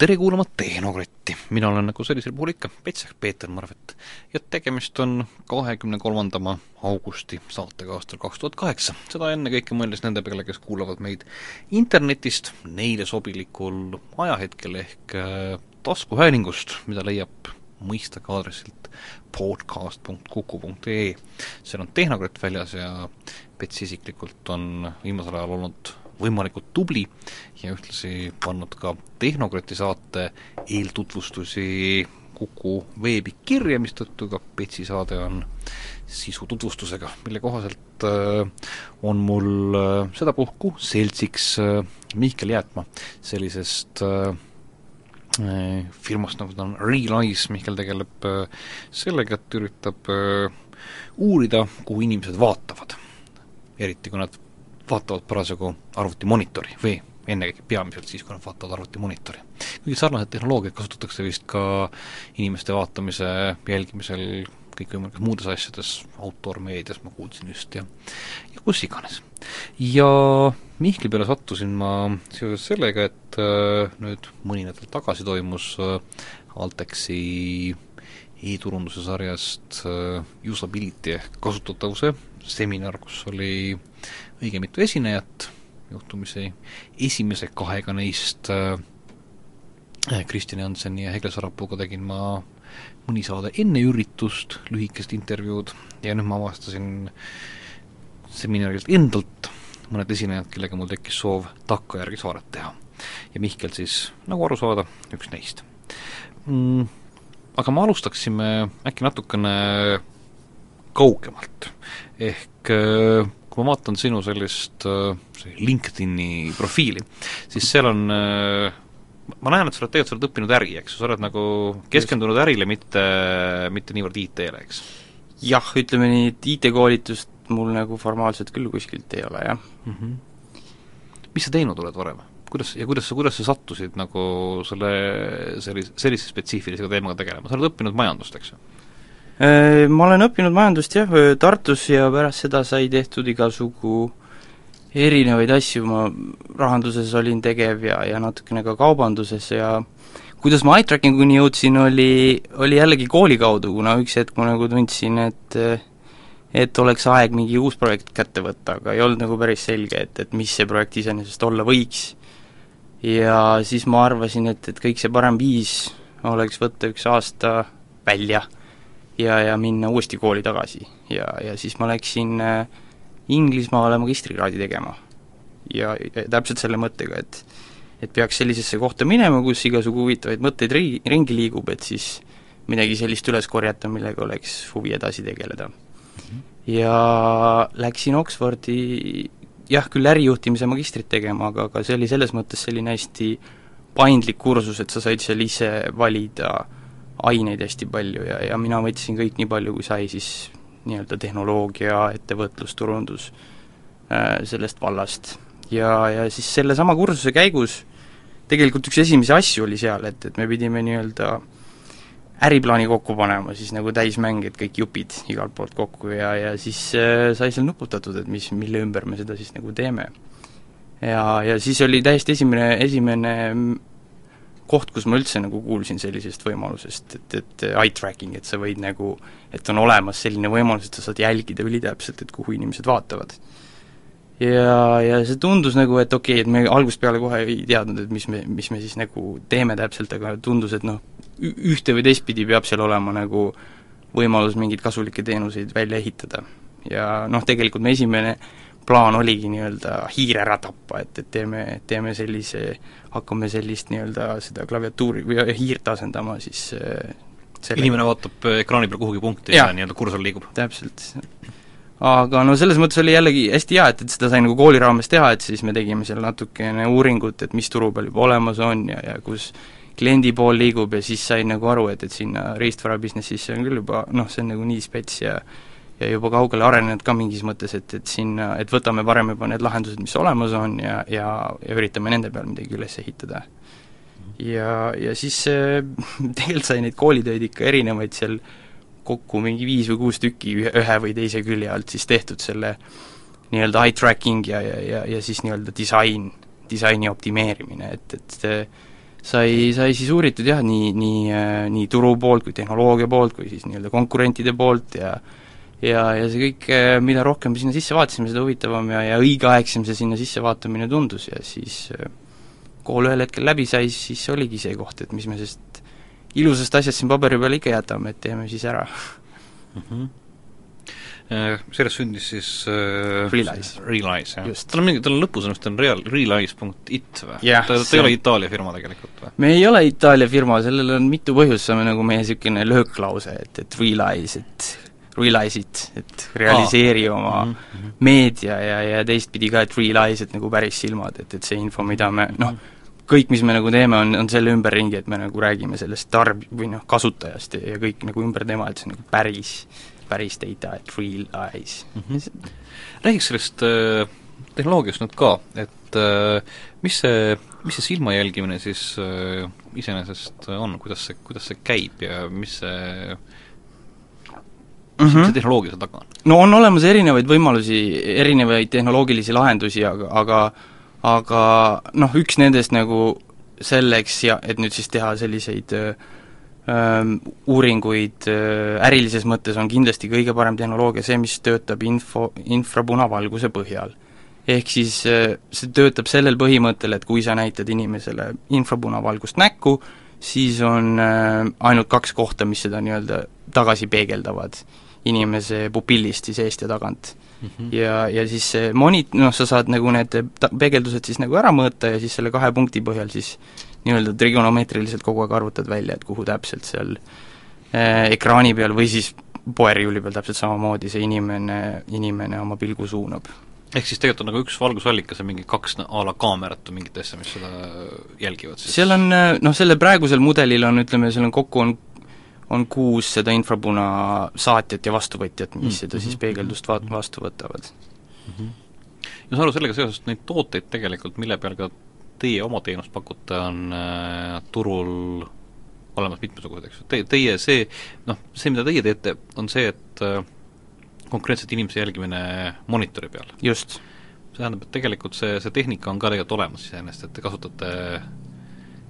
tere kuulama Tehnokratti, mina olen nagu sellisel puhul ikka, Petsak Peeter Marvet. ja tegemist on kahekümne kolmandama augusti saatega aastal kaks tuhat kaheksa. seda ennekõike mõeldes nende peale, kes kuulavad meid internetist neile sobilikul ajahetkel ehk äh, taskuhäälingust, mida leiab mõistagi aadressilt podcast.kuku.ee. seal on Tehnokratt väljas ja Pets isiklikult on viimasel ajal olnud võimalikult tubli ja ühtlasi pannud ka Tehnokrati saate eeltutvustusi Kuku veebi kirja, mistõttu ka Petsi saade on sisu tutvustusega, mille kohaselt äh, on mul äh, sedapuhku seltsiks äh, Mihkel Jäätma sellisest firmast, nagu ta on Realize, Mihkel tegeleb sellega, et üritab uurida, kuhu inimesed vaatavad. eriti kui nad vaatavad parasjagu arvutimonitori või ennekõike peamiselt siis, kui nad vaatavad arvutimonitori. kuigi sarnaseid tehnoloogiaid kasutatakse vist ka inimeste vaatamise jälgimisel kõikvõimalikes muudes asjades, autormeedias ma kuulsin just ja ja kus iganes. ja Mihkli peale sattusin ma seoses sellega, et äh, nüüd mõni nädal tagasi toimus äh, Altexi e-turunduse sarjast äh, usability ehk kasutatavuse seminar, kus oli õige mitu esinejat, juhtumisi esimese kahega neist äh, Kristjan Janseni ja Hegle Sarapuuga tegin ma mõni saade enne üritust, lühikest intervjuud, ja nüüd ma avastasin seminarilt endalt mõned esinejad, kellega mul tekkis soov takkajärgi saadet teha. ja Mihkel siis, nagu aru saada, üks neist mm,. Aga me alustaksime äkki natukene kaugemalt, ehk äh, kui ma vaatan sinu sellist äh, LinkedIni profiili, siis seal on äh, ma näen, et sa oled tegelikult, sa oled õppinud äri, eks ju, sa oled nagu keskendunud ärile, mitte, mitte niivõrd IT-le, eks? jah, ütleme nii, et IT-koolitust mul nagu formaalselt küll kuskilt ei ole, jah mm. -hmm. mis sa teinud oled varem? kuidas, ja kuidas sa, kuidas sa sattusid nagu selle, sellise, sellise spetsiifilise teemaga tegelema, sa oled õppinud majandust, eks ju? Äh, ma olen õppinud majandust jah, Tartus ja pärast seda sai tehtud igasugu erinevaid asju, ma rahanduses olin tegev ja, ja natukene ka kaubanduses ja kuidas ma eye tracking'uni jõudsin, oli, oli jällegi kooli kaudu, kuna üks hetk ma nagu tundsin, et et oleks aeg mingi uus projekt kätte võtta, aga ei olnud nagu päris selge, et, et mis see projekt iseenesest olla võiks. ja siis ma arvasin, et, et kõik see parem viis oleks võtta üks aasta välja ja, ja minna uuesti kooli tagasi. ja, ja siis ma läksin äh, Inglismaale magistrikraadi tegema. ja, täpselt selle mõttega, et et peaks sellisesse kohta minema, kus igasugu huvitavaid mõtteid ri-, ringi liigub, et siis midagi sellist üles korjata, millega oleks huvi edasi tegeleda. -hmm. ja läksin Oxfordi jah, küll ärijuhtimise magistrit tegema, aga, aga see oli selles mõttes selline hästi paindlik kursus, et sa said seal ise valida äh, aineid hästi palju ja, ja mina võtsin kõik nii palju, kui sai siis nii-öelda tehnoloogia, ettevõtlus, turundus äh, sellest vallast. ja, ja siis sellesama kursuse käigus tegelikult üks esimesi asju oli seal, et, et me pidime nii-öelda äriplaani kokku panema, siis nagu täismäng, et kõik jupid igalt poolt kokku ja, ja siis äh, sai seal nuputatud, et mis, mille ümber me seda siis nagu teeme. ja, ja siis oli täiesti esimene, esimene koht, kus ma üldse nagu kuulsin sellisest võimalusest, et, et eye tracking, et sa võid nagu, et on olemas selline võimalus, et sa saad jälgida ülitäpselt, et kuhu inimesed vaatavad. ja, ja see tundus nagu, et okei okay,, et me algusest peale kohe ei teadnud, et mis me, mis me siis nagu teeme täpselt, aga tundus, et noh, ühte või teistpidi peab seal olema nagu võimalus mingeid kasulikke teenuseid välja ehitada. ja noh, tegelikult me esimene plaan oligi nii-öelda hiir ära tappa, et, et teeme, teeme sellise, hakkame sellist nii-öelda seda klaviatuuri või hiirt asendama siis äh, selle... inimene vaatab äh, ekraani peal kuhugi punkti ja, ja nii-öelda kursor liigub? täpselt. aga no selles mõttes oli jällegi hästi hea, et, et seda sai nagu kooli raames teha, et siis me tegime seal natukene uuringut, et mis turu peal juba olemas on ja, ja kus kliendi pool liigub ja siis sain nagu aru, et, et sinna riistvara business'isse on küll juba noh, see on nagu nii spets ja ja juba kaugele arenenud ka mingis mõttes, et, et sinna, et võtame parem juba need lahendused, mis olemas on ja, ja, ja üritame nende peal midagi üles ehitada. ja, ja siis äh, tegelikult sai neid koolitöid ikka erinevaid seal kokku mingi viis või kuus tükki ühe või teise külje alt siis tehtud selle nii-öelda eye tracking ja, ja, ja, ja siis nii-öelda disain, disaini optimeerimine, et, et sai, sai siis uuritud jah, nii, nii, nii turu poolt kui tehnoloogia poolt kui siis nii-öelda konkurentide poolt ja ja, ja see kõik, mida rohkem sinna sisse vaatasime, seda huvitavam ja, ja õigeaegsem see sinna sisse vaatamine tundus ja siis kool ühel hetkel läbi sai, siis oligi see koht, et mis me sellest ilusast asjast siin paberi peal ikka jätame, et teeme siis ära mm. -hmm sellest sündis siis äh, Realize. Realize, jah. tal on mingi, tal on lõpus on vist on real, realize.it või yeah,? ta, ta ei ole Itaalia firma tegelikult või? me ei ole Itaalia firma, sellel on mitu põhjust, see on nagu meie niisugune lööklause, et, et realize, et realize it, et realiseeri ah. oma mm -hmm. meedia ja, ja teistpidi ka, et realize, et nagu päris silmad, et, et see info, mida me noh, kõik, mis me nagu teeme, on, on selle ümberringi, et me nagu räägime sellest tarb- või noh, kasutajast ja, ja kõik nagu ümber tema, et see on nagu päris, päris data, et real eyes mm. -hmm. räägiks sellest äh, tehnoloogiast nüüd ka, et äh, mis see, mis see silma jälgimine siis äh, iseenesest on, kuidas see, kuidas see käib ja mis see mis mm -hmm. see tehnoloogia seal taga on? no on olemas erinevaid võimalusi, erinevaid tehnoloogilisi lahendusi, aga, aga aga noh, üks nendest nagu selleks ja et nüüd siis teha selliseid öö, uuringuid öö, ärilises mõttes on kindlasti kõige parem tehnoloogia see, mis töötab info, infrapunavalguse põhjal. ehk siis see töötab sellel põhimõttel, et kui sa näitad inimesele infrapunavalgust näkku, siis on ainult kaks kohta, mis seda nii-öelda tagasi peegeldavad inimese pupillist siis eest ja tagant mm. -hmm. ja, ja siis see monit-, noh, sa saad nagu need ta-, peegeldused siis nagu ära mõõta ja siis selle kahe punkti põhjal siis nii-öelda trigonomeetriliselt kogu aeg arvutad välja, et kuhu täpselt seal äh, ekraani peal või siis poeriiuli peal täpselt samamoodi see inimene, inimene oma pilgu suunab ehk siis tegelikult on nagu üks valgusallikas ja mingi kaks a la kaamerat või mingit asja, mis seda jälgivad siis? seal on noh, selle praegusel mudelil on, ütleme, seal on kokku on on kuus seda infrapuna saatjat ja vastuvõtjat, mis mm -hmm. seda siis peegeldust va-, vastu võtavad mm. -hmm. ja saan aru, sellega seoses neid tooteid tegelikult, mille peal ka teie oma teenust pakute, on äh, turul olemas mitmesugused, eks ju, te, teie see, noh, see, mida teie teete, on see, et äh, konkreetselt inimese jälgimine monitori peal. just. see tähendab, et tegelikult see, see tehnika on ka tegelikult olemas iseenesest, et te kasutate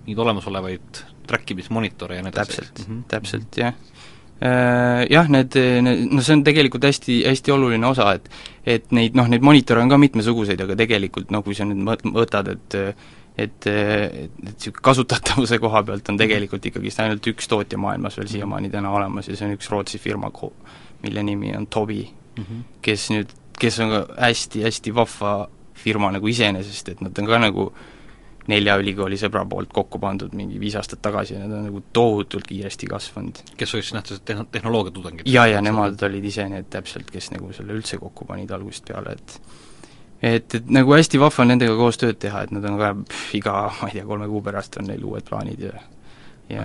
neid olemasolevaid track imismonitore ja nii edasi. täpselt mm, -hmm. täpselt, jah. Äh, jah, need, need, no see on tegelikult hästi, hästi oluline osa, et et neid noh, neid monitore on ka mitmesuguseid, aga tegelikult noh, kui sa nüüd mõt-, võtad, et et, et, et niisugune kasutatavuse koha pealt on tegelikult ikkagist ainult üks tootja maailmas veel siiamaani täna olemas ja see on üks Rootsi firma, mille nimi on Tobi mm, -hmm. kes nüüd, kes on ka hästi-hästi vahva firma nagu iseenesest, et nad on ka nagu äh, nelja ülikooli sõbra poolt kokku pandud mingi viis aastat tagasi ja need on nagu tohutult kiiresti kasvanud. kes olid siis nähtused tehn-, tehnoloogiatudengid? jaa, ja nemad olid ise need täpselt, kes nagu selle üldse kokku panid algusest peale, et et, et nagu hästi vahva on nendega koos tööd teha, et nad on ka pff, iga, ma ei tea, kolme kuu pärast on neil uued plaanid ja ja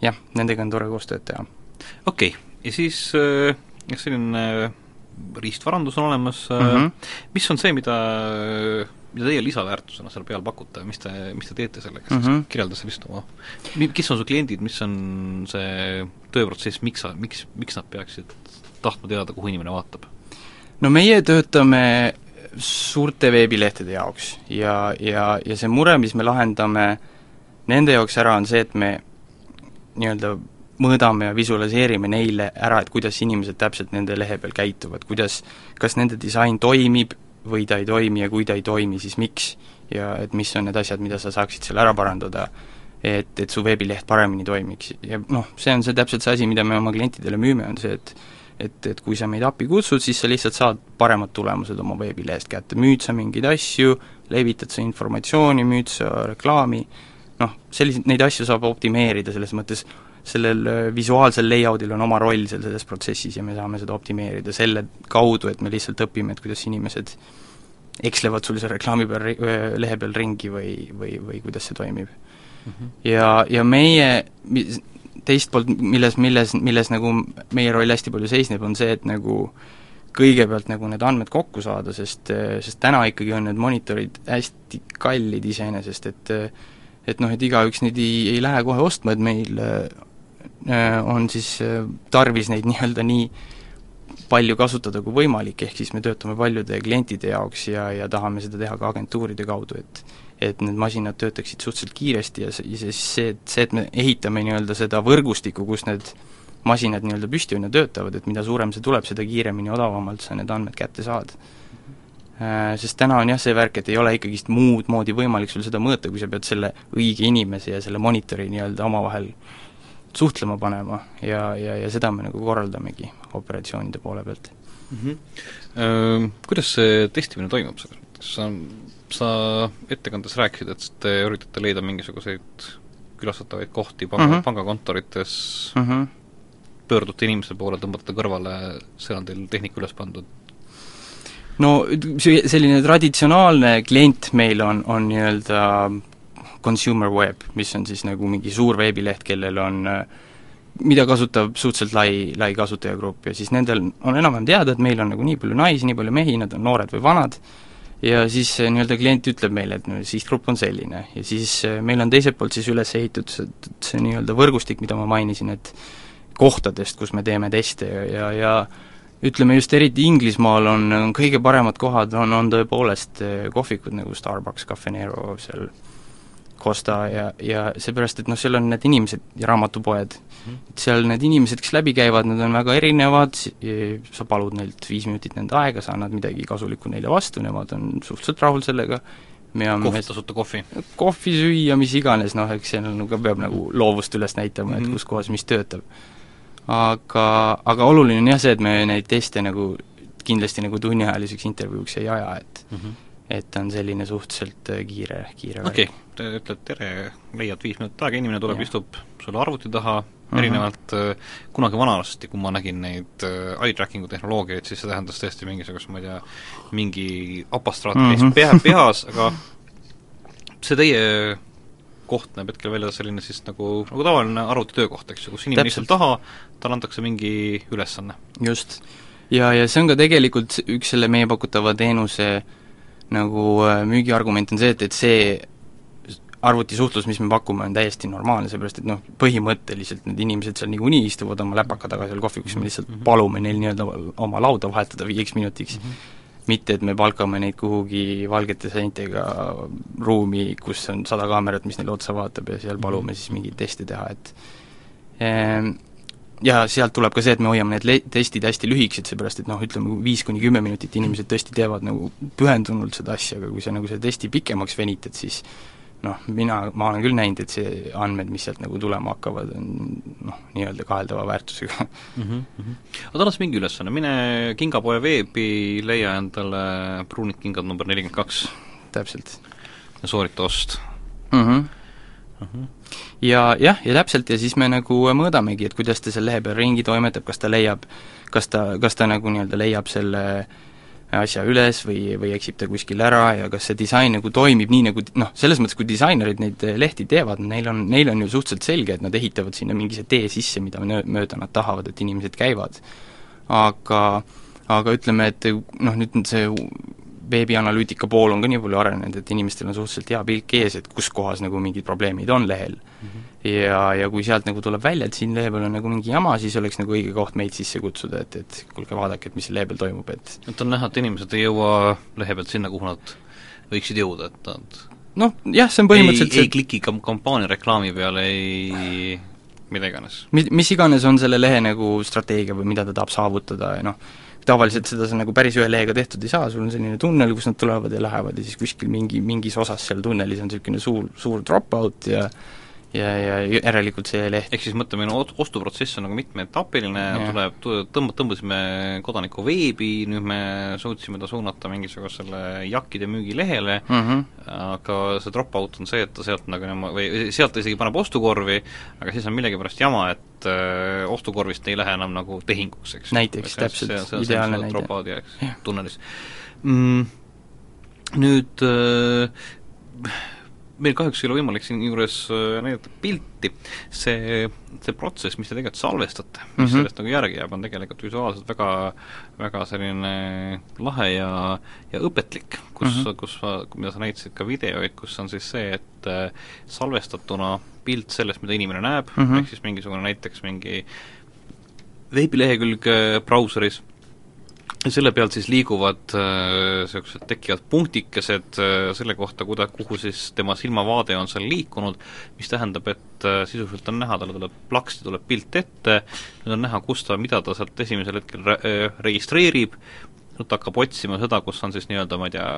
jah, nendega on tore koos tööd teha. okei okay., ja siis äh, jah, selline äh, riistvarandus on olemas mm, -hmm. mis on see, mida mida teie lisaväärtusena seal peal pakute, mis te, mis te teete sellega mm, -hmm. kirjelda sellist oma, kes on su kliendid, mis on see tööprotsess, miks sa, miks, miks nad peaksid tahtma teada, kuhu inimene vaatab? no meie töötame suurte veebilehtede jaoks ja, ja, ja see mure, mis me lahendame nende jaoks ära, on see, et me nii-öelda mõõdame ja visualiseerime neile ära, et kuidas inimesed täpselt nende lehe peal käituvad, kuidas, kas nende disain toimib, või ta ei toimi ja kui ta ei toimi, siis miks. ja et mis on need asjad, mida sa saaksid seal ära parandada, et, et su veebileht paremini toimiks ja noh, see on see täpselt see asi, mida me oma klientidele müüme, on see, et et, et kui sa meid appi kutsud, siis sa lihtsalt saad paremad tulemused oma veebilehest kätte, müüd sa mingeid asju, levitad sa informatsiooni, müüd sa reklaami, noh, selliseid, neid asju saab optimeerida selles mõttes, sellel äh, visuaalsel layout'il on oma roll seal selles protsessis ja me saame seda optimeerida selle kaudu, et me lihtsalt õpime, et kuidas inimesed ekslevad sul seal reklaami peal, lehe peal ringi või, või, või kuidas see toimib mm. -hmm. ja, ja meie teist poolt, milles, milles, milles nagu meie roll hästi palju seisneb, on see, et nagu kõigepealt nagu need andmed kokku saada, sest, sest täna ikkagi on need monitorid hästi kallid iseenesest, et et noh, et igaüks neid ei, ei lähe kohe ostma, et meil Äh, on siis äh, tarvis neid nii-öelda nii palju kasutada kui võimalik, ehk siis me töötame paljude klientide jaoks ja, ja tahame seda teha ka agentuuride kaudu, et et need masinad töötaksid suhteliselt kiiresti ja see, ja siis see, et see, et me ehitame nii-öelda seda võrgustikku, kus need masinad nii-öelda püsti on ja töötavad, et mida suurem see tuleb, seda kiiremini, odavamalt sa need andmed kätte saad. Äh, sest täna on jah see värk, et ei ole ikkagist muud moodi võimalik sul seda mõõta, kui sa pead selle õige inimese ja selle monitori nii-öelda omavahel suhtlema panema ja, ja, ja seda me nagu korraldamegi operatsioonide poole pealt mm. -hmm. Kuidas see testimine toimub selles mõttes, sa, sa ettekandes rääkisid, et te üritate leida mingisuguseid külastatavaid kohti panga mm, -hmm. pangakontorites mm, -hmm. pöördute inimese poole, tõmbate kõrvale, seal on teil tehnika üles pandud, no see, selline traditsionaalne klient meil on, on nii-öelda consumer web, mis on siis nagu mingi suur veebileht, kellel on mida kasutab suhteliselt lai, lai kasutajagrupp ja siis nendel on enam-vähem teada, et meil on nagu nii palju naisi, nii palju mehi, nad on noored või vanad, ja siis nii-öelda klient ütleb meile, et no sihtgrupp on selline. Ja siis meil on teiselt poolt siis üles ehitatud see, see nii-öelda võrgustik, mida ma mainisin, et kohtadest, kus me teeme teste ja, ja, ja ütleme just eriti Inglismaal on, on kõige paremad kohad, on, on tõepoolest kohvikud nagu Starbucks, Cafe Nero, seal Costa ja, ja seepärast, et noh, seal on need inimesed ja raamatupoed mm, -hmm. et seal need inimesed, kes läbi käivad, nad on väga erinevad, sa palud neilt viis minutit nende aega, sa annad midagi kasulikku neile vastu, nemad on suhteliselt rahul sellega, kohv, tasuta kohvi? kohvi süüa, mis iganes, noh eks seal nagu ka peab nagu loovust üles näitama mm, -hmm. et mhm. kus kohas mis töötab aga, aga oluline on jah see, et me neid teste nagu kindlasti nagu tunniajaliseks intervjuuks ei aja, et mm -hmm. Et on selline suhteliselt äh, kiire, kiire okei okay., ütled tere, leiad viis minutit aega, inimene tuleb, istub sulle arvuti taha mm, -hmm. erinevalt äh, kunagi vanasti, kui ma nägin neid äh, eye tracking'u tehnoloogiaid, siis see tähendas tõesti mingisugust, ma ei tea, mingi apastraat käis mm -hmm. pea, peas, aga see teie koht näeb hetkel välja selline siis nagu, nagu tavaline arvutitöökoht, eks ju, kus inimene istub taha, talle antakse mingi ülesanne. just. ja, ja see on ka tegelikult üks selle meie pakutava teenuse nagu äh, müügiargument on see, et, et see arvutisuhtlus, mis me pakume, on täiesti normaalne, seepärast et noh, põhimõtteliselt need inimesed seal niikuinii istuvad oma läpaka taga seal kohvikus, me lihtsalt mm -hmm. palume neil nii-öelda oma lauda vahetada viieks minutiks mm. -hmm mitte et me palkame neid kuhugi valgete seintega ruumi, kus on sada kaamerat, mis neile otsa vaatab ja seal mhm. palume siis mingeid teste teha, et ehm, ja sealt tuleb ka see, et me hoiame need le-, testid hästi lühikesed, seepärast et noh, ütleme viis kuni kümme minutit inimesed tõesti teevad nagu pühendunult seda asja, aga kui sa nagu selle testi pikemaks venitad, siis noh, mina, ma olen küll näinud, et see andmed, mis sealt nagu tulema hakkavad, on noh, nii-öelda kaheldava väärtusega mm. -hmm. aga tal on mingi ülesanne, mine kingapoe veebi, leia endale pruunid kingad number nelikümmend kaks. täpselt. ja soorita ost mm. -hmm. -hmm. ja jah, ja täpselt, ja siis me nagu mõõdamegi, et kuidas ta seal lehe peal ringi toimetab, kas ta leiab, kas ta, kas ta nagu nii-öelda leiab selle asja üles või, või eksib ta kuskil ära ja kas see disain nagu toimib nii, nagu noh, selles mõttes, kui disainerid neid lehti teevad, neil on, neil on ju suhteliselt selge, et nad ehitavad sinna mingi tee sisse, mida mööda nad tahavad, et inimesed käivad. aga, aga ütleme, et noh, nüüd see veebianalüütika pool on ka nii palju arenenud, et inimestel on suhteliselt hea pilk ees, et kus kohas nagu mingid probleemid on lehel mm. -hmm. ja, ja kui sealt nagu tuleb välja, et siin lehe peal on nagu mingi jama, siis oleks nagu õige koht meid sisse kutsuda, et, et kuulge, vaadake, et mis lehe peal toimub, et et on näha, et inimesed ei jõua lehe pealt sinna, kuhu nad võiksid jõuda, et nad noh, jah, see on põhimõtteliselt ei, ei kliki kam-, kampaania reklaami peale, ei mida iganes. Mi-, mis iganes on selle lehe nagu strateegia või mida ta tahab saavutada ja noh, tavaliselt seda sa nagu päris ühe lehega tehtud ei saa, sul on selline tunnel, kus nad tulevad ja lähevad ja siis kuskil mingi, mingis osas seal tunnelis on niisugune suur, suur drop-out ja ja, ja järelikult see leht ehk siis mõtleme, no ostuprotsess on nagu mitmeetapiline, tuleb, tõmb-, tõmbasime kodaniku veebi, nüüd me suutsime ta suunata mingisugusele jakkide müügilehele mm, -hmm. aga see drop-out on see, et ta sealt nagu või sealt ta isegi paneb ostukorvi, aga siis on millegipärast jama, et äh, ostukorvist ei lähe enam nagu tehinguks, eks. näiteks, täpselt, ideaalne näide. drop-out'i, eks, tunnelis mm,. Nüüd äh, meil kahjuks ei ole võimalik siinjuures äh, näidata pilti, see, see protsess, mis te tegelikult salvestate, mis mm -hmm. sellest nagu järgi jääb, on tegelikult visuaalselt väga, väga selline lahe ja, ja õpetlik, kus mm, -hmm. kus, mida sa näitasid ka videoid, kus on siis see, et äh, salvestatuna pilt sellest, mida inimene näeb mm, -hmm. ehk siis mingisugune näiteks mingi veebilehekülg äh, brauseris, selle pealt siis liiguvad niisugused äh, tekivad punktikesed äh, selle kohta, kuida-, kuhu siis tema silmavaade on seal liikunud, mis tähendab, et äh, sisuliselt on näha, talle tuleb plaksti, tuleb pilt ette, nüüd on näha, kus ta, mida ta sealt esimesel hetkel re-, registreerib, nüüd ta hakkab otsima seda, kus on siis nii-öelda, ma ei tea,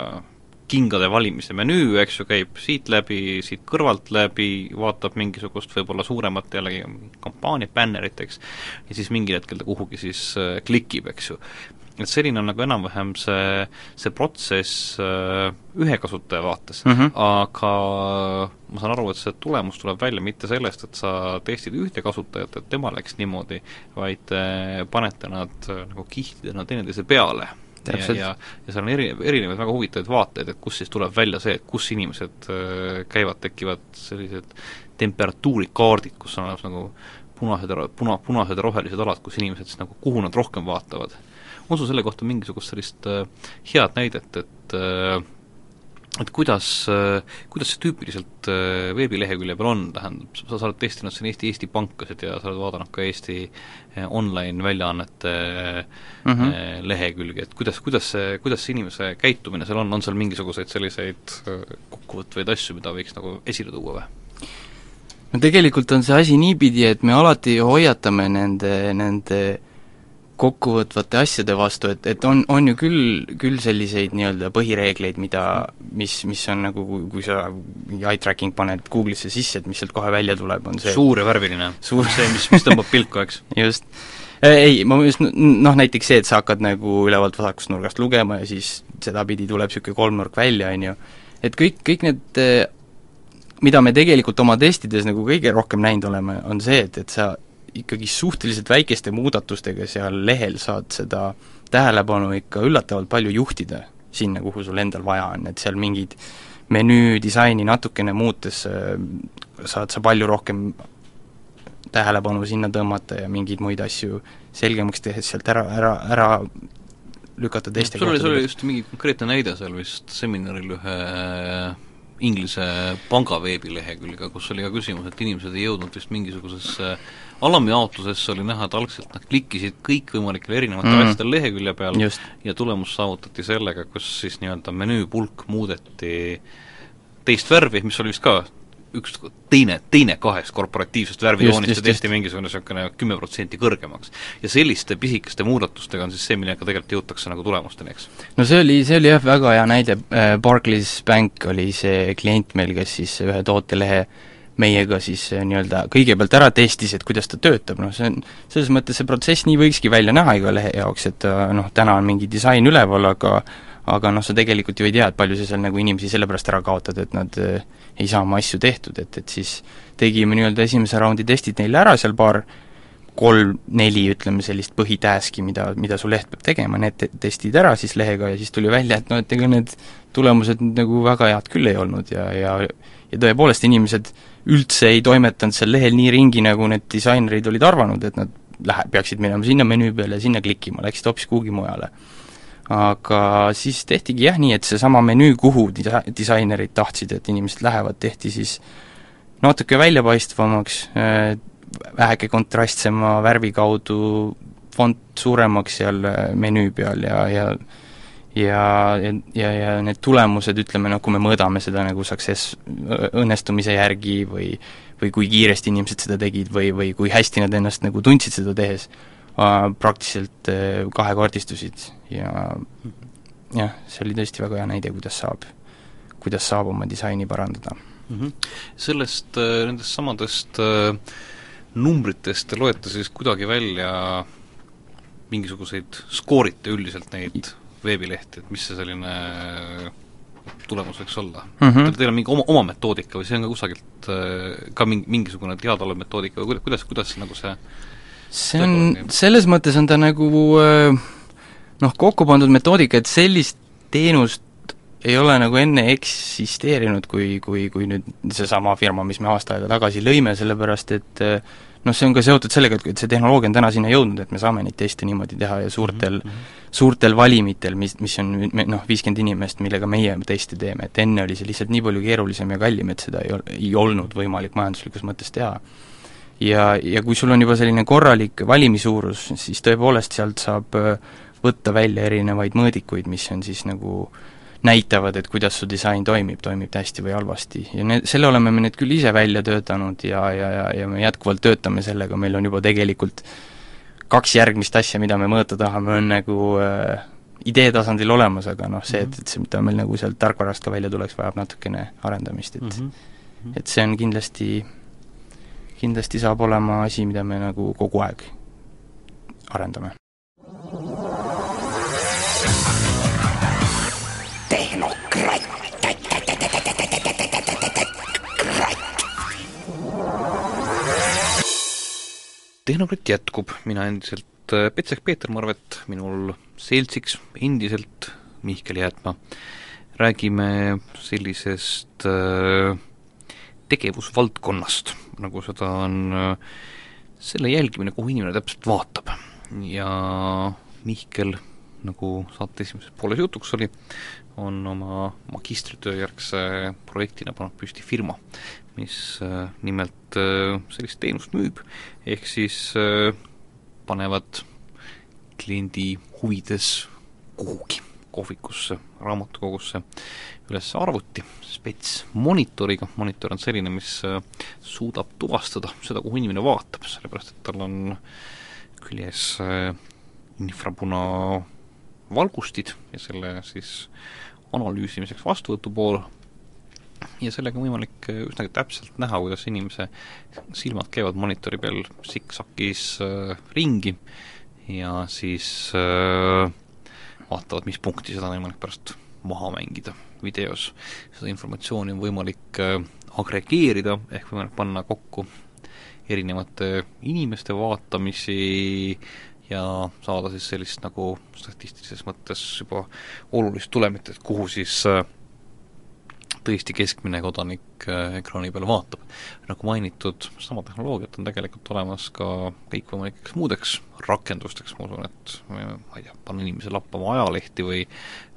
kingade valimise menüü, eks ju, käib siit läbi, siit kõrvalt läbi, vaatab mingisugust võib-olla suuremat jällegi kampaaniat, bännerit, eks, ja siis mingil hetkel ta kuhugi siis klikib, eks ju et selline on nagu enam-vähem see, see protsess äh, ühe kasutaja vaates mm, -hmm. aga ma saan aru, et see tulemus tuleb välja mitte sellest, et sa testid ühte kasutajat, et tema läks niimoodi, vaid äh, panete nad äh, nagu kihtidena teineteise peale Täpselt. ja, ja, ja seal on eri, erinevaid väga huvitavaid vaateid, et kus siis tuleb välja see, et kus inimesed käivad, tekivad sellised temperatuurikaardid, kus on nagu punased puna, punased ja rohelised alad, kus inimesed siis nagu, kuhu nad rohkem vaatavad on sul selle kohta mingisugust sellist äh, head näidet, et äh, et kuidas, äh, kuidas see tüüpiliselt äh, veebilehekülje peal on, tähendab, sa, sa oled testinud siin Eesti, Eesti pankasid ja sa oled vaadanud ka Eesti äh, online-väljaannete mm -hmm. lehekülgi, et kuidas, kuidas see, kuidas see inimese käitumine seal on, on seal mingisuguseid selliseid kokkuvõtvaid asju, mida võiks nagu esile tuua või? no tegelikult on see asi niipidi, et me alati hoiatame nende, nende kokkuvõtvate asjade vastu, et, et on, on ju küll, küll selliseid nii-öelda põhireegleid, mida, mis, mis on nagu, kui sa eye tracking paned Google'isse sisse, et mis sealt kohe välja tuleb, on see suur ja värviline suur see, mis, mis tõmbab pilku, eks? just. Ei, ma just noh, näiteks see, et sa hakkad nagu ülevalt vasakust nurgast lugema ja siis sedapidi tuleb niisugune kolmnurk välja, on ju, et kõik, kõik need mida me tegelikult oma testides nagu kõige rohkem näinud oleme, on see, et, et sa ikkagi suhteliselt väikeste muudatustega seal lehel saad seda tähelepanu ikka üllatavalt palju juhtida sinna, kuhu sul endal vaja on, et seal mingid menüü disaini natukene muutes äh, saad sa palju rohkem tähelepanu sinna tõmmata ja mingeid muid asju selgemaks tehes sealt ära, ära, ära lükata teiste sul oli, sul oli just mingi konkreetne näide seal vist seminaril ühe Inglise panga veebilehekülge, kus oli ka küsimus, et inimesed ei jõudnud vist mingisugusesse alamjaotusesse oli näha, et algselt nad klikkisid kõikvõimalikele erinevatele mm. asjadele lehekülje peal Just. ja tulemus saavutati sellega, kus siis nii-öelda menüüpulk muudeti teist värvi, mis oli vist ka üks teine, teine kahest korporatiivsest värvijoonist ja tehti mingisugune niisugune kümme protsenti kõrgemaks. ja selliste pisikeste muudatustega on siis see, millega tegelikult jõutakse nagu tulemusteni, eks? no see oli, see oli jah, väga hea näide, äh, Barclays Bank oli see klient meil, kes siis ühe tootelehe meiega siis äh, nii-öelda kõigepealt ära testis, et kuidas ta töötab, noh see on, selles mõttes see protsess nii võikski välja näha iga lehe jaoks, et äh, noh, täna on mingi disain üleval, aga aga noh, sa tegelikult ju ei tea, et palju sa seal nagu inimesi sellepärast ära kaotad, et nad äh, ei saa oma asju tehtud, et, et siis tegime nii-öelda esimese raundi testid neile ära, seal paar kolm-neli, ütleme, sellist põhitask'i, mida, mida su leht peab tegema, need te testid ära siis lehega ja siis tuli välja, et noh, et ega need tulemused nagu väga head küll ei olnud ja, ja ja tõepoolest, inimesed üldse ei toimetanud seal lehel nii ringi, nagu need disainerid olid arvanud, et nad lähe-, peaksid minema sinna menüü peale ja sinna klikkima, läksid hoopis kuhugi mujale aga siis tehtigi jah nii, et seesama menüü, kuhu disa-, disainerid tahtsid, et inimesed lähevad, tehti siis natuke väljapaistvamaks, äh, väheke kontrastsema värvi kaudu, fond suuremaks seal äh, menüü peal ja ja, ja, ja, ja need tulemused, ütleme noh, kui me mõõdame seda nagu success õnnestumise järgi või või kui kiiresti inimesed seda tegid või, või kui hästi nad ennast nagu tundsid seda tehes, praktiliselt äh, kahekordistusid ja jah, see oli tõesti väga hea näide, kuidas saab, kuidas saab oma disaini parandada mm. -hmm. Sellest, äh, nendest samadest äh, numbritest te loete siis kuidagi välja mingisuguseid, skoorite üldiselt neid veebilehti, et mis see selline tulemus võiks olla mm? -hmm. Teil on mingi oma, oma metoodika või see on ka kusagilt ka mingi, mingisugune teadaolev metoodika või kuidas, kuidas nagu see see on, selles mõttes on ta nagu äh, noh, kokku pandud metoodika, et sellist teenust ei ole nagu enne eksisteerinud, kui, kui, kui nüüd seesama firma, mis me aasta aega tagasi lõime, sellepärast et äh, noh, see on ka seotud sellega, et, et see tehnoloogia on täna sinna jõudnud, et me saame neid teste niimoodi teha ja suurtel mm, -hmm. suurtel valimitel, mis, mis on noh, viiskümmend inimest, millega meie teste teeme, et enne oli see lihtsalt nii palju keerulisem ja kallim, et seda ei ol-, ei olnud võimalik majanduslikus mõttes teha ja, ja kui sul on juba selline korralik valimisuurus, siis tõepoolest sealt saab äh, võtta välja erinevaid mõõdikuid, mis on siis nagu näitavad, et kuidas su disain toimib, toimib hästi või halvasti ja need, selle oleme me nüüd küll ise välja töötanud ja, ja, ja, ja me jätkuvalt töötame sellega, meil on juba tegelikult kaks järgmist asja, mida me mõõta tahame, on nagu äh, idee tasandil olemas, aga noh, see, et, et see, mida meil nagu sealt tarkvarast ka välja tuleks, vajab natukene arendamist, et mm -hmm. et see on kindlasti, kindlasti saab olema asi, mida me nagu kogu aeg arendame. tehnokratt. tehnokratt jätkub, mina endiselt äh, Petsek Peeter Marvet, minul seltsiks endiselt Mihkel Jäätma. räägime sellisest äh, tegevusvaldkonnast, nagu seda on äh, selle jälgimine, kuhu inimene täpselt vaatab. ja Mihkel, nagu saate esimeses pooles jutuks oli, on oma magistritöö järgse projektina pannud püsti firma, mis äh, nimelt äh, sellist teenust müüb, ehk siis panevad kliendi huvides kuhugi kohvikusse, raamatukogusse üles arvuti spets monitoriga, monitor on selline, mis suudab tuvastada seda, kuhu inimene vaatab, sellepärast et tal on küljes infrapuna valgustid ja selle siis analüüsimiseks vastuvõtu pool. Ja sellega on võimalik üsnagi täpselt näha, kuidas inimese silmad käivad monitori peal siksakis äh, ringi. Ja siis äh, vaatavad, mis punkti seda on võimalik pärast maha mängida videos. seda informatsiooni on võimalik äh, agregeerida, ehk võimalik panna kokku erinevate inimeste vaatamisi ja saada siis sellist nagu statistilises mõttes juba olulist tulemit, et kuhu siis äh, tõesti keskmine kodanik äh, ekraani peale vaatab. nagu mainitud, sama tehnoloogiat on tegelikult olemas ka kõikvõimalikeks muudeks rakendusteks, ma usun, et ma ei tea, panna inimese lappama ajalehti või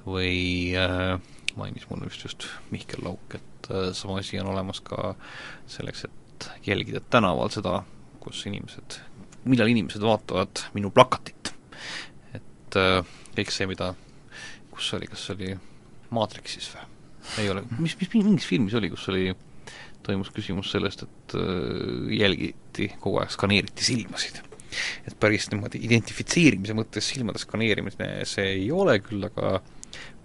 või äh, mainis mulle vist just Mihkel Lauk, et äh, sama asi on olemas ka selleks, et jälgida tänaval seda, kus inimesed, millal inimesed vaatavad minu plakatit. et äh, kõik see, mida, kus oli, kas see oli Maatriksis või? Ei ole, mis, mis mingis filmis oli, kus oli, toimus küsimus sellest, et äh, jälgiti kogu aeg, skaneeriti silmasid. et päris niimoodi identifitseerimise mõttes silmade skaneerimine see ei ole küll, aga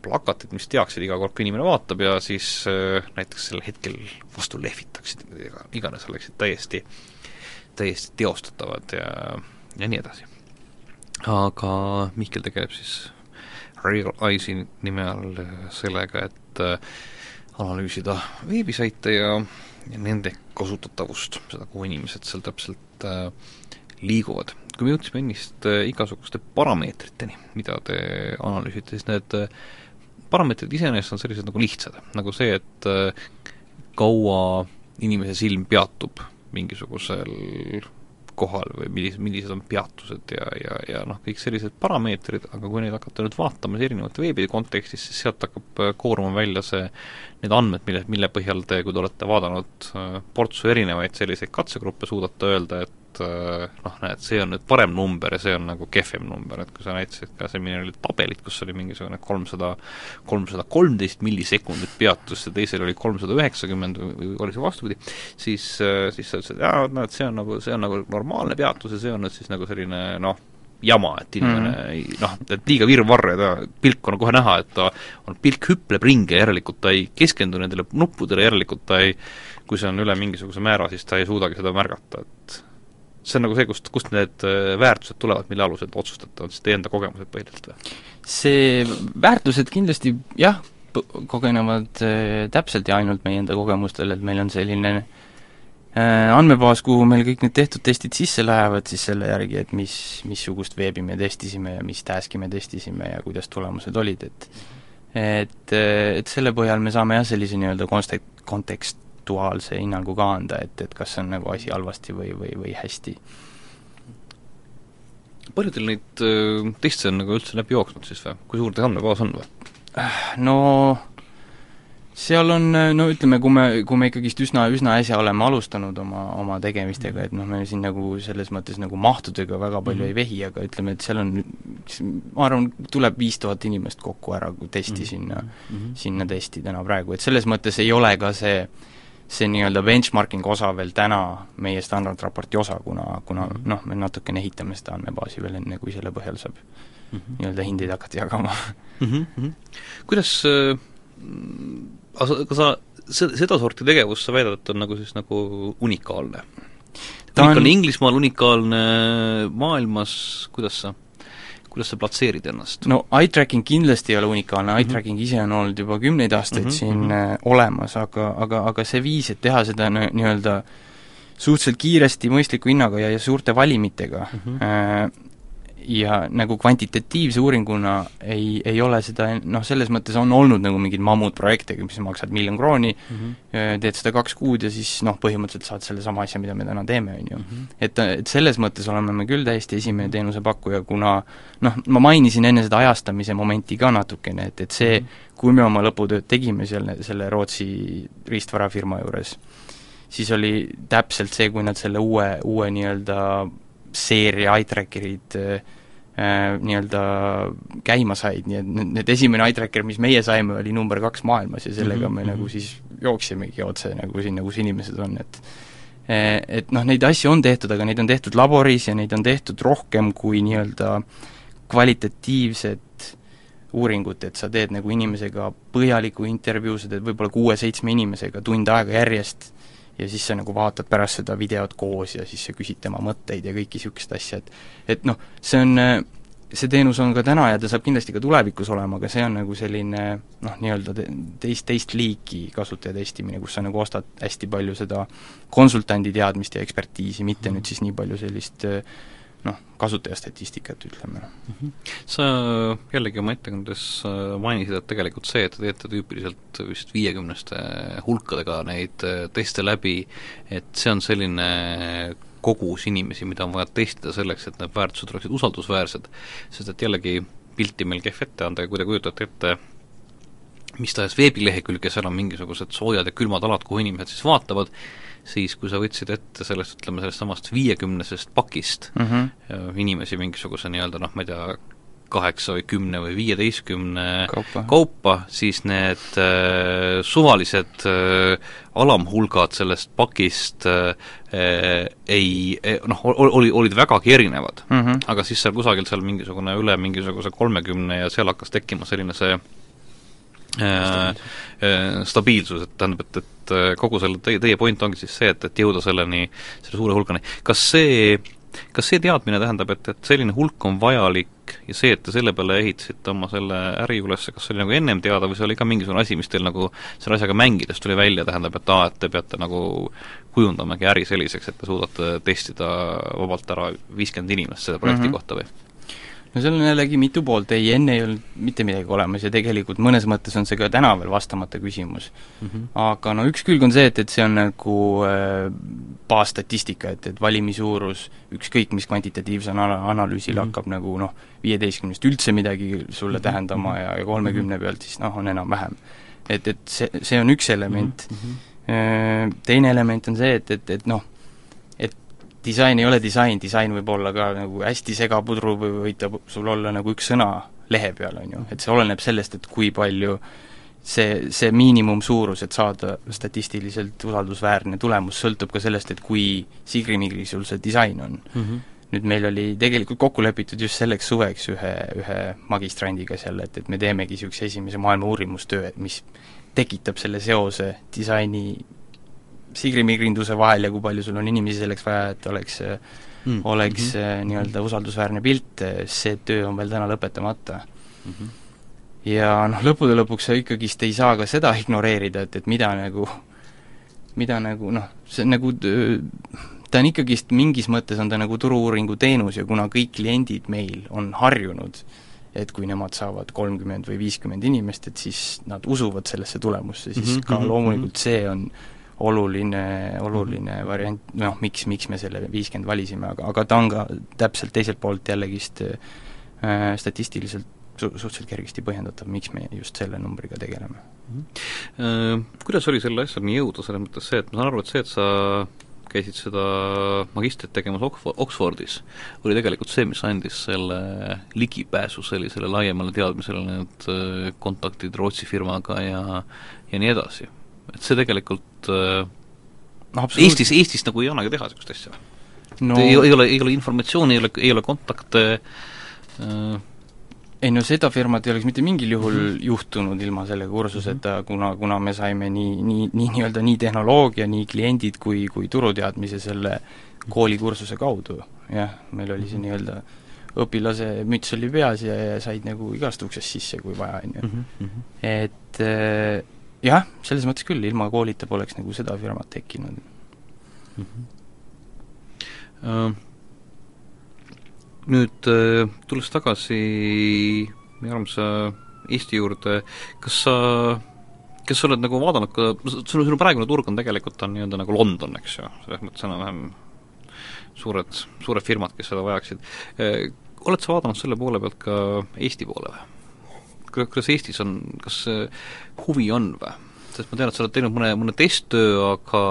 plakatid, mis teaksid iga kord, kui inimene vaatab ja siis äh, näiteks sel hetkel vastu lehvitaksid, ega iganes oleksid täiesti, täiesti teostatavad ja, ja nii edasi. aga Mihkel tegeleb siis Real Eyes'i nime all sellega, et äh, analüüsida veebisaite ja, ja nende kasutatavust, seda, kuhu inimesed seal täpselt äh, liiguvad. kui me jõudsime ennist äh, igasuguste parameetriteni, mida te analüüsite, siis need parameetrid iseenesest on sellised nagu lihtsad, nagu see, et kaua inimese silm peatub mingisugusel kohal või millis-, millised on peatused ja, ja, ja noh, kõik sellised parameetrid, aga kui neid hakata nüüd vaatama erinevate veebide kontekstis, siis sealt hakkab äh, kooruma välja see, need andmed, mille, mille põhjal te, kui te olete vaadanud äh, portsu erinevaid selliseid katsegruppe, suudate öelda, et et äh, noh, näed, see on nüüd parem number ja see on nagu kehvem number, et kui sa näitasid ka seminaril tabelit, kus oli mingisugune kolmsada, kolmsada kolmteist millisekundit peatust ja teisel oli kolmsada üheksakümmend või oli see vastupidi, siis, äh, siis sa ütlesid, jaa, no et see on nagu, see on nagu normaalne peatus ja see on nüüd siis nagu selline noh, jama, et inimene mm. ei noh, et liiga virvarr ja ta, pilk on kohe näha, et ta on, pilk hüpleb ringi, järelikult ta ei keskendu nendele nuppudele, järelikult ta ei kui see on üle mingisuguse määra, siis ta ei suudagi seda märgata, et see on nagu see, kust, kust need äh, väärtused tulevad, mille alusel te otsustate, on siis teie enda kogemused põhiliselt või? see, väärtused kindlasti jah, kogenevad äh, täpselt ja ainult meie enda kogemustel, et meil on selline äh, andmebaas, kuhu meil kõik need tehtud testid sisse lähevad siis selle järgi, et mis, missugust veebi me testisime ja mis task'i me testisime ja kuidas tulemused olid, et et, et selle põhjal me saame jah, sellise nii-öelda konste-, kontekst, aktuaalse hinnangu ka anda, et, et kas on nagu asi halvasti või, või, või hästi. palju teil neid äh, teste on nagu üldse läbi jooksnud siis või, kui suur teie andmebaas on või? no seal on, no ütleme, kui me, kui me ikkagist üsna, üsna äsja oleme alustanud oma, oma tegemistega, et noh, me siin nagu selles mõttes nagu mahtudega väga palju mm -hmm. ei vehi, aga ütleme, et seal on, ma arvan, tuleb viis tuhat inimest kokku ära, kui testi mm -hmm. sinna mm, -hmm. sinna testi täna praegu, et selles mõttes ei ole ka see see nii-öelda benchmarking osa veel täna meie standardraporti osa, kuna, kuna mm -hmm. noh, me natukene ehitame seda andmebaasi veel enne, kui selle põhjal saab mm -hmm. nii-öelda hindeid hakata jagama mm. -hmm. kuidas äh aga sa, seda, sedasorti tegevust sa väidad, et on nagu siis nagu unikaalne? unikaalne on... Inglismaal, unikaalne maailmas, kuidas sa kuidas sa platseerid ennast? no eye tracking kindlasti ei ole unikaalne, eye mhm. tracking mm -hmm. ise on olnud juba kümneid aastaid mm -hmm. siin mm -hmm. olemas, aga, aga, aga see viis, et teha seda nii-öelda suhteliselt kiiresti, mõistliku hinnaga ja, ja suurte valimitega mm, -hmm. Ja nagu kvantitatiivse uuringuna ei, ei ole seda noh, selles mõttes on olnud nagu mingeid mammutprojekte, mis maksad miljon krooni mm, -hmm. teed seda kaks kuud ja siis noh, põhimõtteliselt saad sellesama asja, mida me täna teeme, on ju. Mhm. et, et selles mõttes oleme me küll täiesti esimene mhm. teenusepakkuja, kuna noh, ma mainisin enne seda ajastamise momenti ka natukene, et, et see, mhm. kui me oma lõputööd tegime seal selle Rootsi riistvarafirma juures, siis oli täpselt see, kui nad selle uue, uue nii-öelda seeria eye tracker'id äh, äh, nii-öelda käima said, nii et need, esimene eye tracker, mis meie saime, oli number kaks maailmas ja sellega mm -hmm. me nagu mhm. siis jooksimegi otse nagu sinna, kus inimesed on, et äh, et noh, neid asju on tehtud, aga neid on tehtud laboris ja neid on tehtud rohkem kui nii-öelda kvalitatiivset uuringut, et sa teed nagu inimesega põhjaliku intervjuu, sa teed võib-olla kuue-seitsme inimesega tund aega järjest ja siis sa nagu vaatad pärast seda videot koos ja siis sa küsid tema mõtteid ja kõiki niisugust asja, et et noh, see on, see teenus on ka täna ja ta saab kindlasti ka tulevikus olema, aga see on nagu selline noh, nii-öelda teist, teist liiki kasutaja testimine, kus sa nagu ostad hästi palju seda konsultandi teadmist ja ekspertiisi, mitte mm. nüüd siis nii palju sellist äh, noh, kasutajastatistikat, ütleme mm. -hmm. sa jällegi oma ettekandes äh, mainisid, et tegelikult see, et te teete tüüpiliselt vist viiekümneste hulkadega neid äh, teste läbi, et see on selline kogus inimesi, mida on vaja testida selleks, et need väärtused oleksid usaldusväärsed, sest et jällegi pilti meil kehv ette anda ja kui te kujutate ette mis tahes veebilehekülg ja seal on mingisugused soojad ja külmad alad, kuhu inimesed siis vaatavad, siis kui sa võtsid ette sellest, ütleme sellest samast viiekümnesest pakist mm -hmm. inimesi mingisuguse nii-öelda noh, ma ei tea, kaheksa või kümne või viieteistkümne kaupa, kaupa, siis need äh, suvalised äh, alamhulgad sellest pakist äh, ei, noh, oli, olid vägagi erinevad mm. -hmm. aga siis seal kusagil seal mingisugune üle mingisuguse kolmekümne ja seal hakkas tekkima selline see äh, stabiilsus, et tähendab, et, et äh, kogu selle, teie, teie point ongi siis see, et, et jõuda selleni, selle suure hulgani. kas see, kas see teadmine tähendab, et, et selline hulk on vajalik ja see, et te selle peale ehitasite oma selle äri üles, kas see oli nagu ennem teada või see oli ka mingisugune asi, mis teil nagu selle asjaga mängides tuli välja, tähendab, et aa, et te peate nagu kujundamagi äri selliseks, et te suudate testida vabalt ära viiskümmend inimest selle projekti mm -hmm. kohta või? No seal on jällegi mitu poolt, ei enne ei olnud mitte midagi olemas ja tegelikult mõnes mõttes on see ka täna veel vastamata küsimus mm. -hmm. aga no üks külg on see, et, et see on nagu äh, baasstatistika, et, et valimi suurus ükskõik mis kvantitatiivsel ana-, analüüsil mm -hmm. hakkab nagu noh, viieteistkümnest üldse midagi sulle -hmm. tähendama ja, ja kolmekümne mhm. pealt siis noh, on enam-vähem. et, et see, see on üks element mm, -hmm. teine element on see, et, et, et noh, disain ei ole disain, disain võib olla ka nagu hästi segapudru või võib ta sul olla nagu üks sõna lehe peal, on ju, et see oleneb sellest, et kui palju see, see miinimumsuurus, et saada statistiliselt usaldusväärne tulemus, sõltub ka sellest, et kui sigrimigri sul see disain on mm. -hmm. nüüd meil oli tegelikult kokku lepitud just selleks suveks ühe, ühe magistrandiga seal, et, et me teemegi niisuguse esimese maailma uurimustöö, et mis tekitab selle seose disaini sigrimigri-induse vahel ja kui palju sul on inimesi selleks vaja, et oleks mm. oleks mm -hmm. nii-öelda usaldusväärne pilt, see töö on veel täna lõpetamata mm. -hmm. ja noh, lõppude lõpuks sa ikkagist ei saa ka seda ignoreerida, et, et mida nagu, mida nagu noh, see nagu ta on ikkagist, mingis mõttes on ta nagu turu-uuringu teenus ja kuna kõik kliendid meil on harjunud et kui nemad saavad kolmkümmend või viiskümmend inimest, et siis nad usuvad sellesse tulemusse, siis mm -hmm, ka mhm, loomulikult mhm. see on oluline, oluline variant, noh, miks, miks me selle viiskümmend valisime, aga, aga ta on ka täpselt teiselt poolt jällegist äh, statistiliselt su-, suhteliselt kergesti põhjendatav, miks me just selle numbriga tegeleme mm. -hmm. Kuidas oli selle asjani jõuda, selles mõttes see, et ma saan aru, et see, et sa käisid seda magistrit tegemas Oxfordis, oli tegelikult see, mis andis selle ligipääsu sellisele laiemale teadmisele, need äh, kontaktid Rootsi firmaga ja ja nii edasi. Et see tegelikult noh, Eestis, Eestis nagu ei annagi teha niisugust asja no ei, ei ole, ei ole informatsiooni, ei ole, ei ole kontakte äh, ei no seda firmat ei oleks mitte mingil juhul mm -hmm. juhtunud ilma selle kursuseta mm, -hmm. kuna, kuna me saime nii, nii, nii nii-öelda nii tehnoloogia, nii kliendid kui, kui turuteadmise selle koolikursuse kaudu, jah, meil oli see mhm. nii-öelda õpilase müts oli peas ja, ja said nagu igast uksest sisse, kui vaja, on ju. Mhm, mhm. Et äh, jah, selles mõttes küll, ilma koolita poleks nagu seda firmat tekkinud mm. -hmm Äh, nüüd äh, tulles tagasi meie armsa Eesti juurde, kas sa, kas sa oled nagu vaadanud ka, sinu, sinu praegune turg on tegelikult, on nii-öelda nagu London, eks ju, selles mõttes enam-vähem suured, suured firmad, kes seda vajaksid. Äh, oled sa vaadanud selle poole pealt ka Eesti poole või? Kuidas Eestis on, kas huvi on või? sest ma tean, et sa oled teinud mõne, mõne testtöö, aga,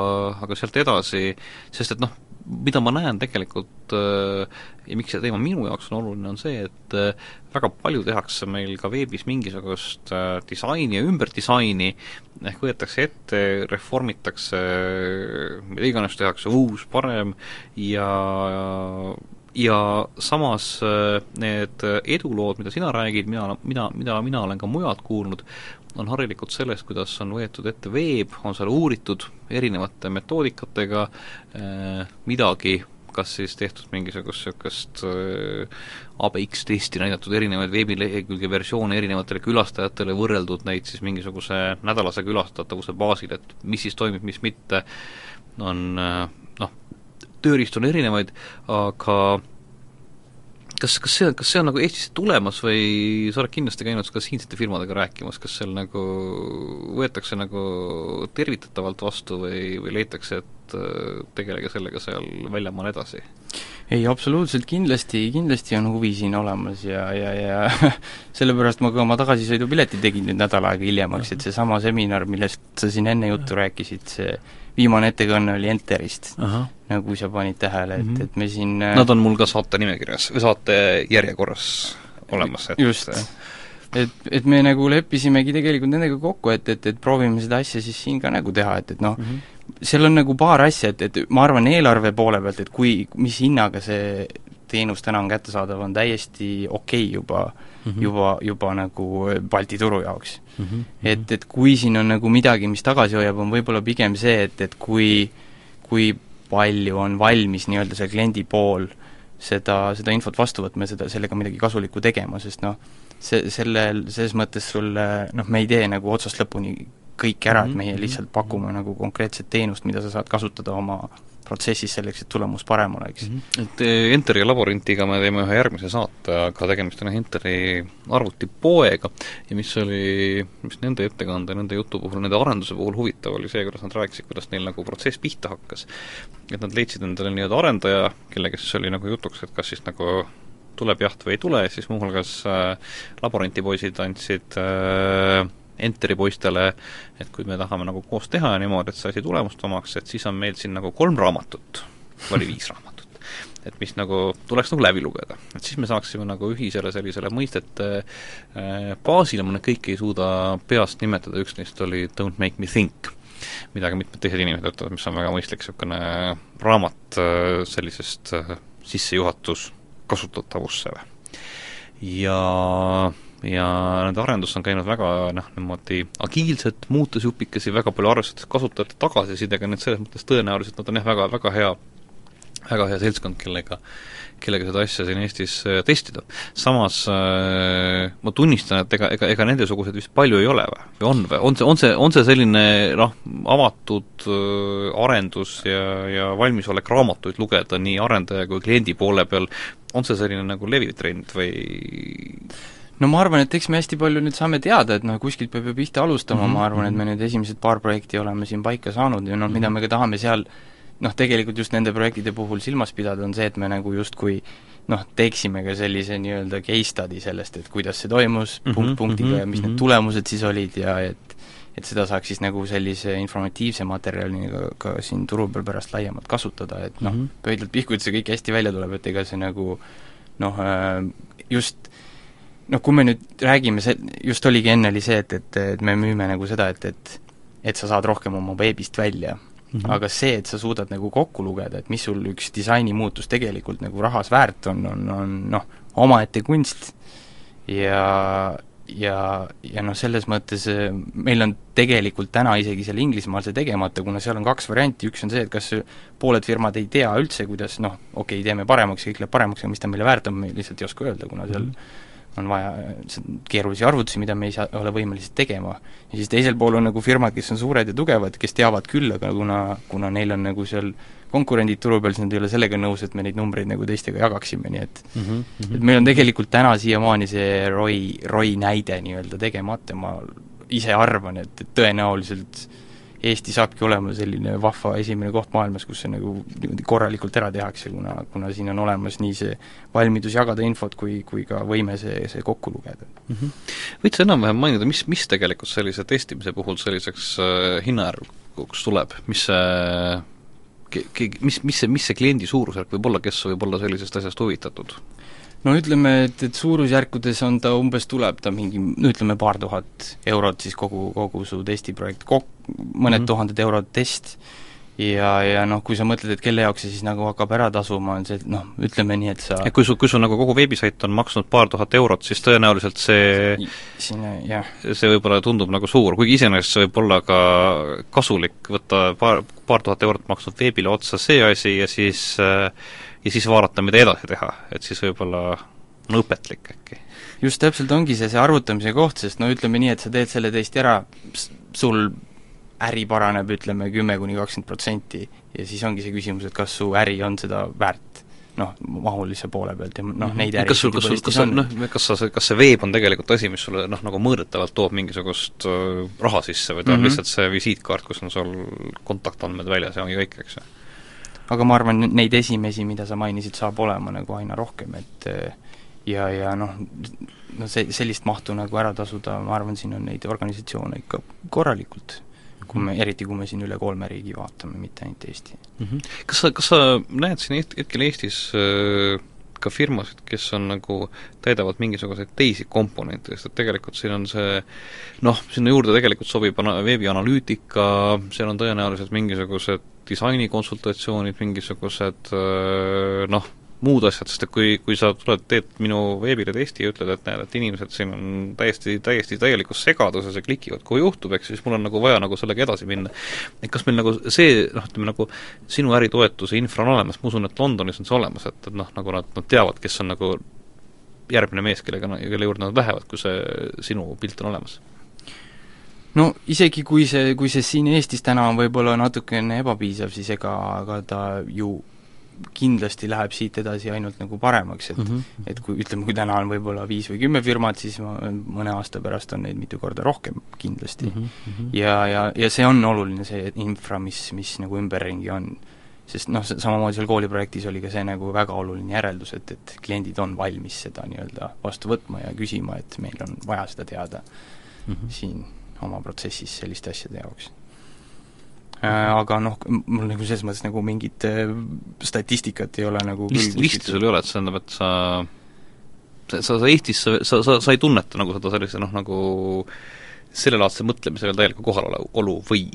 aga sealt edasi, sest et noh, mida ma näen tegelikult äh, ja miks see teema minu jaoks on oluline, on see, et äh, väga palju tehakse meil ka veebis mingisugust äh, disaini ja ümberdisaini, ehk võetakse ette, reformitakse, mida iganes tehakse uus, parem ja ja samas need edulood, mida sina räägid, mina, mida, mida mina olen ka mujalt kuulnud, on harilikult sellest, kuidas on võetud ette veeb, on seal uuritud erinevate metoodikatega äh, midagi, kas siis tehtud mingisugust niisugust äh, ABX testi, näidatud erinevaid veebilehekülge versioone erinevatele külastajatele, võrreldud neid siis mingisuguse nädalase külastatavuse baasil, et mis siis toimib, mis mitte, on äh, tööriistu on erinevaid, aga kas, kas see, kas see on nagu Eestisse tulemas või sa oled kindlasti käinud ka siinsete firmadega rääkimas, kas seal nagu võetakse nagu tervitatavalt vastu või, või leitakse, et äh, tegelege sellega seal väljamaal edasi? ei, absoluutselt kindlasti, kindlasti on huvi siin olemas ja, ja, ja sellepärast ma ka oma tagasisõidupileti tegin nüüd nädal aega hiljemaks, et seesama seminar, millest sa siin enne juttu rääkisid, see viimane ettekanne oli Enterist, nagu sa panid tähele, et mm, -hmm. et me siin äh, Nad on mul ka saate nimekirjas saate järjekorras olemas, et just, et, et me nagu leppisimegi tegelikult nendega kokku, et, et, et proovime seda asja siis siin ka nagu teha, et, et noh mm, -hmm. seal on nagu paar asja, et, et ma arvan, eelarve poole pealt, et kui, mis hinnaga see teenus täna on kättesaadav, on täiesti okei okay juba mm, -hmm. juba, juba nagu Balti turu jaoks mm. -hmm. et, et kui siin on nagu midagi, mis tagasi hoiab, on võib-olla pigem see, et, et kui, kui palju on valmis nii-öelda see kliendi pool seda, seda infot vastu võtma ja seda, sellega midagi kasulikku tegema, sest noh, see, sellel, selles mõttes sulle noh, me ei tee nagu otsast lõpuni kõik ära, et meie mhm. lihtsalt pakume nagu konkreetset teenust, mida sa saad kasutada oma protsessis selleks, et tulemus parem oleks mm. -hmm. Et eh, Enteri laborintiga me teeme ühe järgmise saate, aga tegemist on Enteri arvutipoega ja mis oli, mis nende ettekande, nende jutu puhul, nende arenduse puhul huvitav, oli see, kuidas nad rääkisid, kuidas neil nagu protsess pihta hakkas. et nad leidsid endale nii-öelda arendaja, kellega siis oli nagu jutuks, et kas siis nagu tuleb jaht või ei tule, siis muuhulgas äh, laborantipoisid andsid äh, Enteri poistele, et kui me tahame nagu koos teha niimoodi, et see asi tulemust omaks, et siis on meil siin nagu kolm raamatut, oli viis raamatut. et mis nagu tuleks nagu läbi lugeda. et siis me saaksime nagu ühisele sellisele mõistete äh, baasile, ma nüüd kõiki ei suuda peast nimetada, üks neist oli Don't make me think, mida ka mitmed teised inimesed ütlevad, mis on väga mõistlik niisugune raamat äh, sellisest äh, sissejuhatus kasutatavusse või. ja ja nende arendus on käinud väga noh, niimoodi agiilselt, muutes jupikesi, väga palju arvestades kasutajate tagasisidega, nii et selles mõttes tõenäoliselt nad on jah, väga, väga hea, väga hea seltskond, kellega kellega seda asja siin Eestis äh, testida. samas äh, ma tunnistan, et ega, ega, ega nendesuguseid vist palju ei ole või, või on või, on see, on see, on see selline noh, avatud äh, arendus ja, ja valmisolek raamatuid lugeda nii arendaja kui kliendi poole peal, on see selline nagu leviv trend või no ma arvan, et eks me hästi palju nüüd saame teada, et noh, kuskilt peab ju pihta alustama mm, -hmm. ma arvan, et me nüüd esimesed paar projekti oleme siin paika saanud ja noh, mida mhm. me ka tahame seal noh, tegelikult just nende projektide puhul silmas pidada, on see, et me nagu justkui noh, teeksime ka sellise nii-öelda case study sellest, et kuidas see toimus mm -hmm, punkt punktiga mm -hmm, ja mis mm -hmm. need mhm. tulemused siis olid ja et et seda saaks siis nagu sellise informatiivse materjalina ka, ka siin turu peal pärast laiemalt kasutada, et noh mm -hmm., pöidlalt pihku, et see kõik hästi välja tuleb, et ega see nagu noh, äh, just noh, kui me nüüd räägime, see just oligi enne, oli see, et, et, et me müüme nagu seda, et, et et sa saad rohkem oma veebist välja mm. -hmm. aga see, et sa suudad nagu kokku lugeda, et mis sul üks disainimuutus tegelikult nagu rahas väärt on, on, on noh, omaette kunst ja ja, ja noh, selles mõttes äh, meil on tegelikult täna isegi seal Inglismaal see tegemata, kuna seal on kaks varianti, üks on see, et kas pooled firmad ei tea üldse, kuidas noh, okei okay,, teeme paremaks ja kõik läheb paremaks, aga mis ta meile väärt on, me lihtsalt ei oska öelda, kuna seal mm -hmm on vaja keerulisi arvutusi, mida me ei saa, ole võimelised tegema. ja siis teisel pool on nagu firmad, kes on suured ja tugevad, kes teavad küll, aga kuna, kuna neil on nagu seal konkurendid turu peal, siis nad ei ole sellega nõus, et me neid numbreid nagu teistega jagaksime, nii et mm -hmm. et meil on tegelikult täna siiamaani see ROI, ROI näide nii-öelda tegemata, ma ise arvan, et, et tõenäoliselt Eesti saabki olema selline vahva esimene koht maailmas, kus see nagu niimoodi korralikult ära tehakse, kuna, kuna siin on olemas nii see valmidus jagada infot kui, kui ka võime see, see kokku lugeda mm. -hmm. võid sa enam-vähem mainida, mis, mis tegelikult sellise testimise puhul selliseks äh, hinnajärguks tuleb, mis see ke-, mis, mis see, mis see kliendi suurusjärk võib olla, kes võib olla sellisest asjast huvitatud? No ütleme, et, et suurusjärkudes on ta umbes, tuleb ta mingi no ütleme, paar tuhat eurot siis kogu, kogu su testiprojekt, kok-, mõned mm -hmm. tuhanded eurod test, ja, ja noh, kui sa mõtled, et kelle jaoks see siis nagu hakkab ära tasuma, on see, et noh, ütleme nii, et sa et kui su, kui sul nagu kogu veebisait on maksnud paar tuhat eurot, siis tõenäoliselt see sinna, jah. see võib-olla tundub nagu suur, kuigi iseenesest see võib olla ka kasulik võtta paar, paar tuhat eurot maksnud veebile otsa see asi ja siis äh, ja siis vaadata, mida edasi teha, et siis võib-olla on õpetlik äkki. just täpselt ongi see, see arvutamise koht, sest no ütleme nii, et sa teed selle testi ära, sul äri paraneb, ütleme, kümme kuni kakskümmend protsenti ja siis ongi see küsimus, et kas su äri on seda väärt noh, mahulise poole pealt ja noh, mhm. neid kas sul, kas sul, kas sul, noh, kas sa, kas see veeb on tegelikult asi, mis sulle noh, nagu mõõdetavalt toob mingisugust äh, raha sisse või ta on mm -hmm. lihtsalt see visiitkaart, kus on sul kontaktandmed väljas ja ongi kõik, eks ju? Aga ma arvan, neid esimesi, mida sa mainisid, saab olema nagu aina rohkem, et ja, ja noh, no see, sellist mahtu nagu ära tasuda, ma arvan, siin on neid organisatsioone ikka korralikult, kui me, eriti kui me siin üle kolme riigi vaatame, mitte ainult Eesti mm. -hmm. Kas sa, kas sa näed siin hetkel Eestis äh, ka firmasid, kes on nagu, täidavad mingisuguseid teisi komponente, sest et tegelikult siin on see noh, sinna juurde tegelikult sobib ana-, veebianalüütika, seal on tõenäoliselt mingisugused disainikonsultatsioonid, mingisugused noh, muud asjad, sest et kui, kui sa tuled, teed minu veebile testi ja ütled, et näed, et inimesed siin on täiesti, täiesti täielikus segaduses ja klikivad, kuhu juhtub, eks siis mul on nagu vaja nagu sellega edasi minna. et kas meil nagu see, noh, ütleme nagu sinu äritoetuse infra on olemas, ma usun, et Londonis on see olemas, et, et noh, nagu nad, nad teavad, kes on nagu järgmine mees, kellega, kelle juurde nad lähevad, kui see sinu pilt on olemas no isegi kui see, kui see siin Eestis täna on võib-olla natukene ebapiisav, siis ega, ega ta ju kindlasti läheb siit edasi ainult nagu paremaks, et mm -hmm. et kui ütleme, kui täna on võib-olla viis või kümme firmat, siis ma, mõne aasta pärast on neid mitu korda rohkem kindlasti mm. -hmm. ja, ja, ja see on oluline, see infra, mis, mis nagu ümberringi on. sest noh, samamoodi seal kooliprojektis oli ka see nagu väga oluline järeldus, et, et kliendid on valmis seda nii-öelda vastu võtma ja küsima, et meil on vaja seda teada mm -hmm. siin oma protsessis selliste asjade jaoks. Äh, aga noh, mul nagu selles mõttes nagu mingit äh, statistikat ei ole nagu list, listi sul ei ole, et see tähendab, et sa sa, sa, sa Eestis, sa, sa, sa, sa ei tunneta nagu seda sellise noh, nagu sellelaadse mõtlemisega täielikku kohalolu või?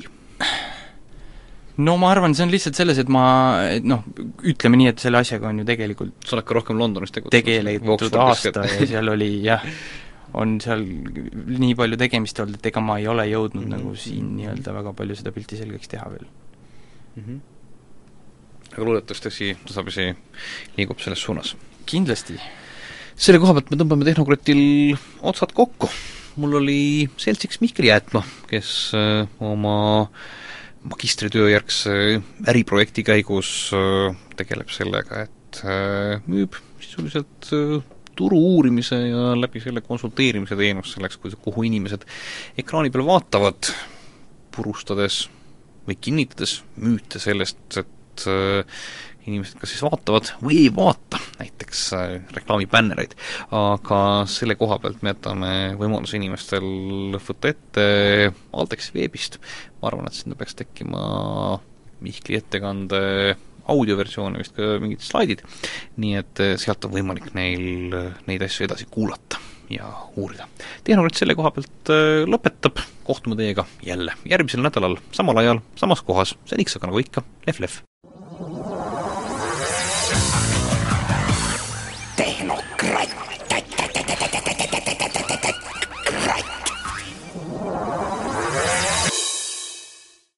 no ma arvan, see on lihtsalt selles, et ma, et noh, ütleme nii, et selle asjaga on ju tegelikult sa oled ka rohkem Londonis tegutsenud? tegeletud aasta ja seal oli jah, on seal nii palju tegemist olnud, et ega ma ei ole jõudnud mm -hmm. nagu siin nii-öelda väga palju seda pilti selgeks teha veel mm. -hmm. aga loodetavasti asi tasapisi liigub selles suunas. kindlasti. selle koha pealt me tõmbame Tehnokratil otsad kokku. mul oli seltsiks Mihkel Jäätma, kes äh, oma magistritöö järgse äriprojekti käigus äh, tegeleb sellega, et äh, müüb sisuliselt turu uurimise ja läbi selle konsulteerimise teenust selleks, kuhu inimesed ekraani peal vaatavad, purustades või kinnitades müüte sellest, et äh, inimesed kas siis vaatavad või ei vaata näiteks äh, reklaamibännereid, aga selle koha pealt me jätame võimaluse inimestel võtta ette Altex veebist, ma arvan, et sinna peaks tekkima Mihkli ettekande audioversioon ja vist ka mingid slaidid, nii et äh, sealt on võimalik neil neid asju edasi kuulata ja uurida. tehnokraat selle koha pealt äh, lõpetab, kohtume teiega jälle järgmisel nädalal, samal ajal, samas kohas, seniks aga nagu ikka, lehv-lehv!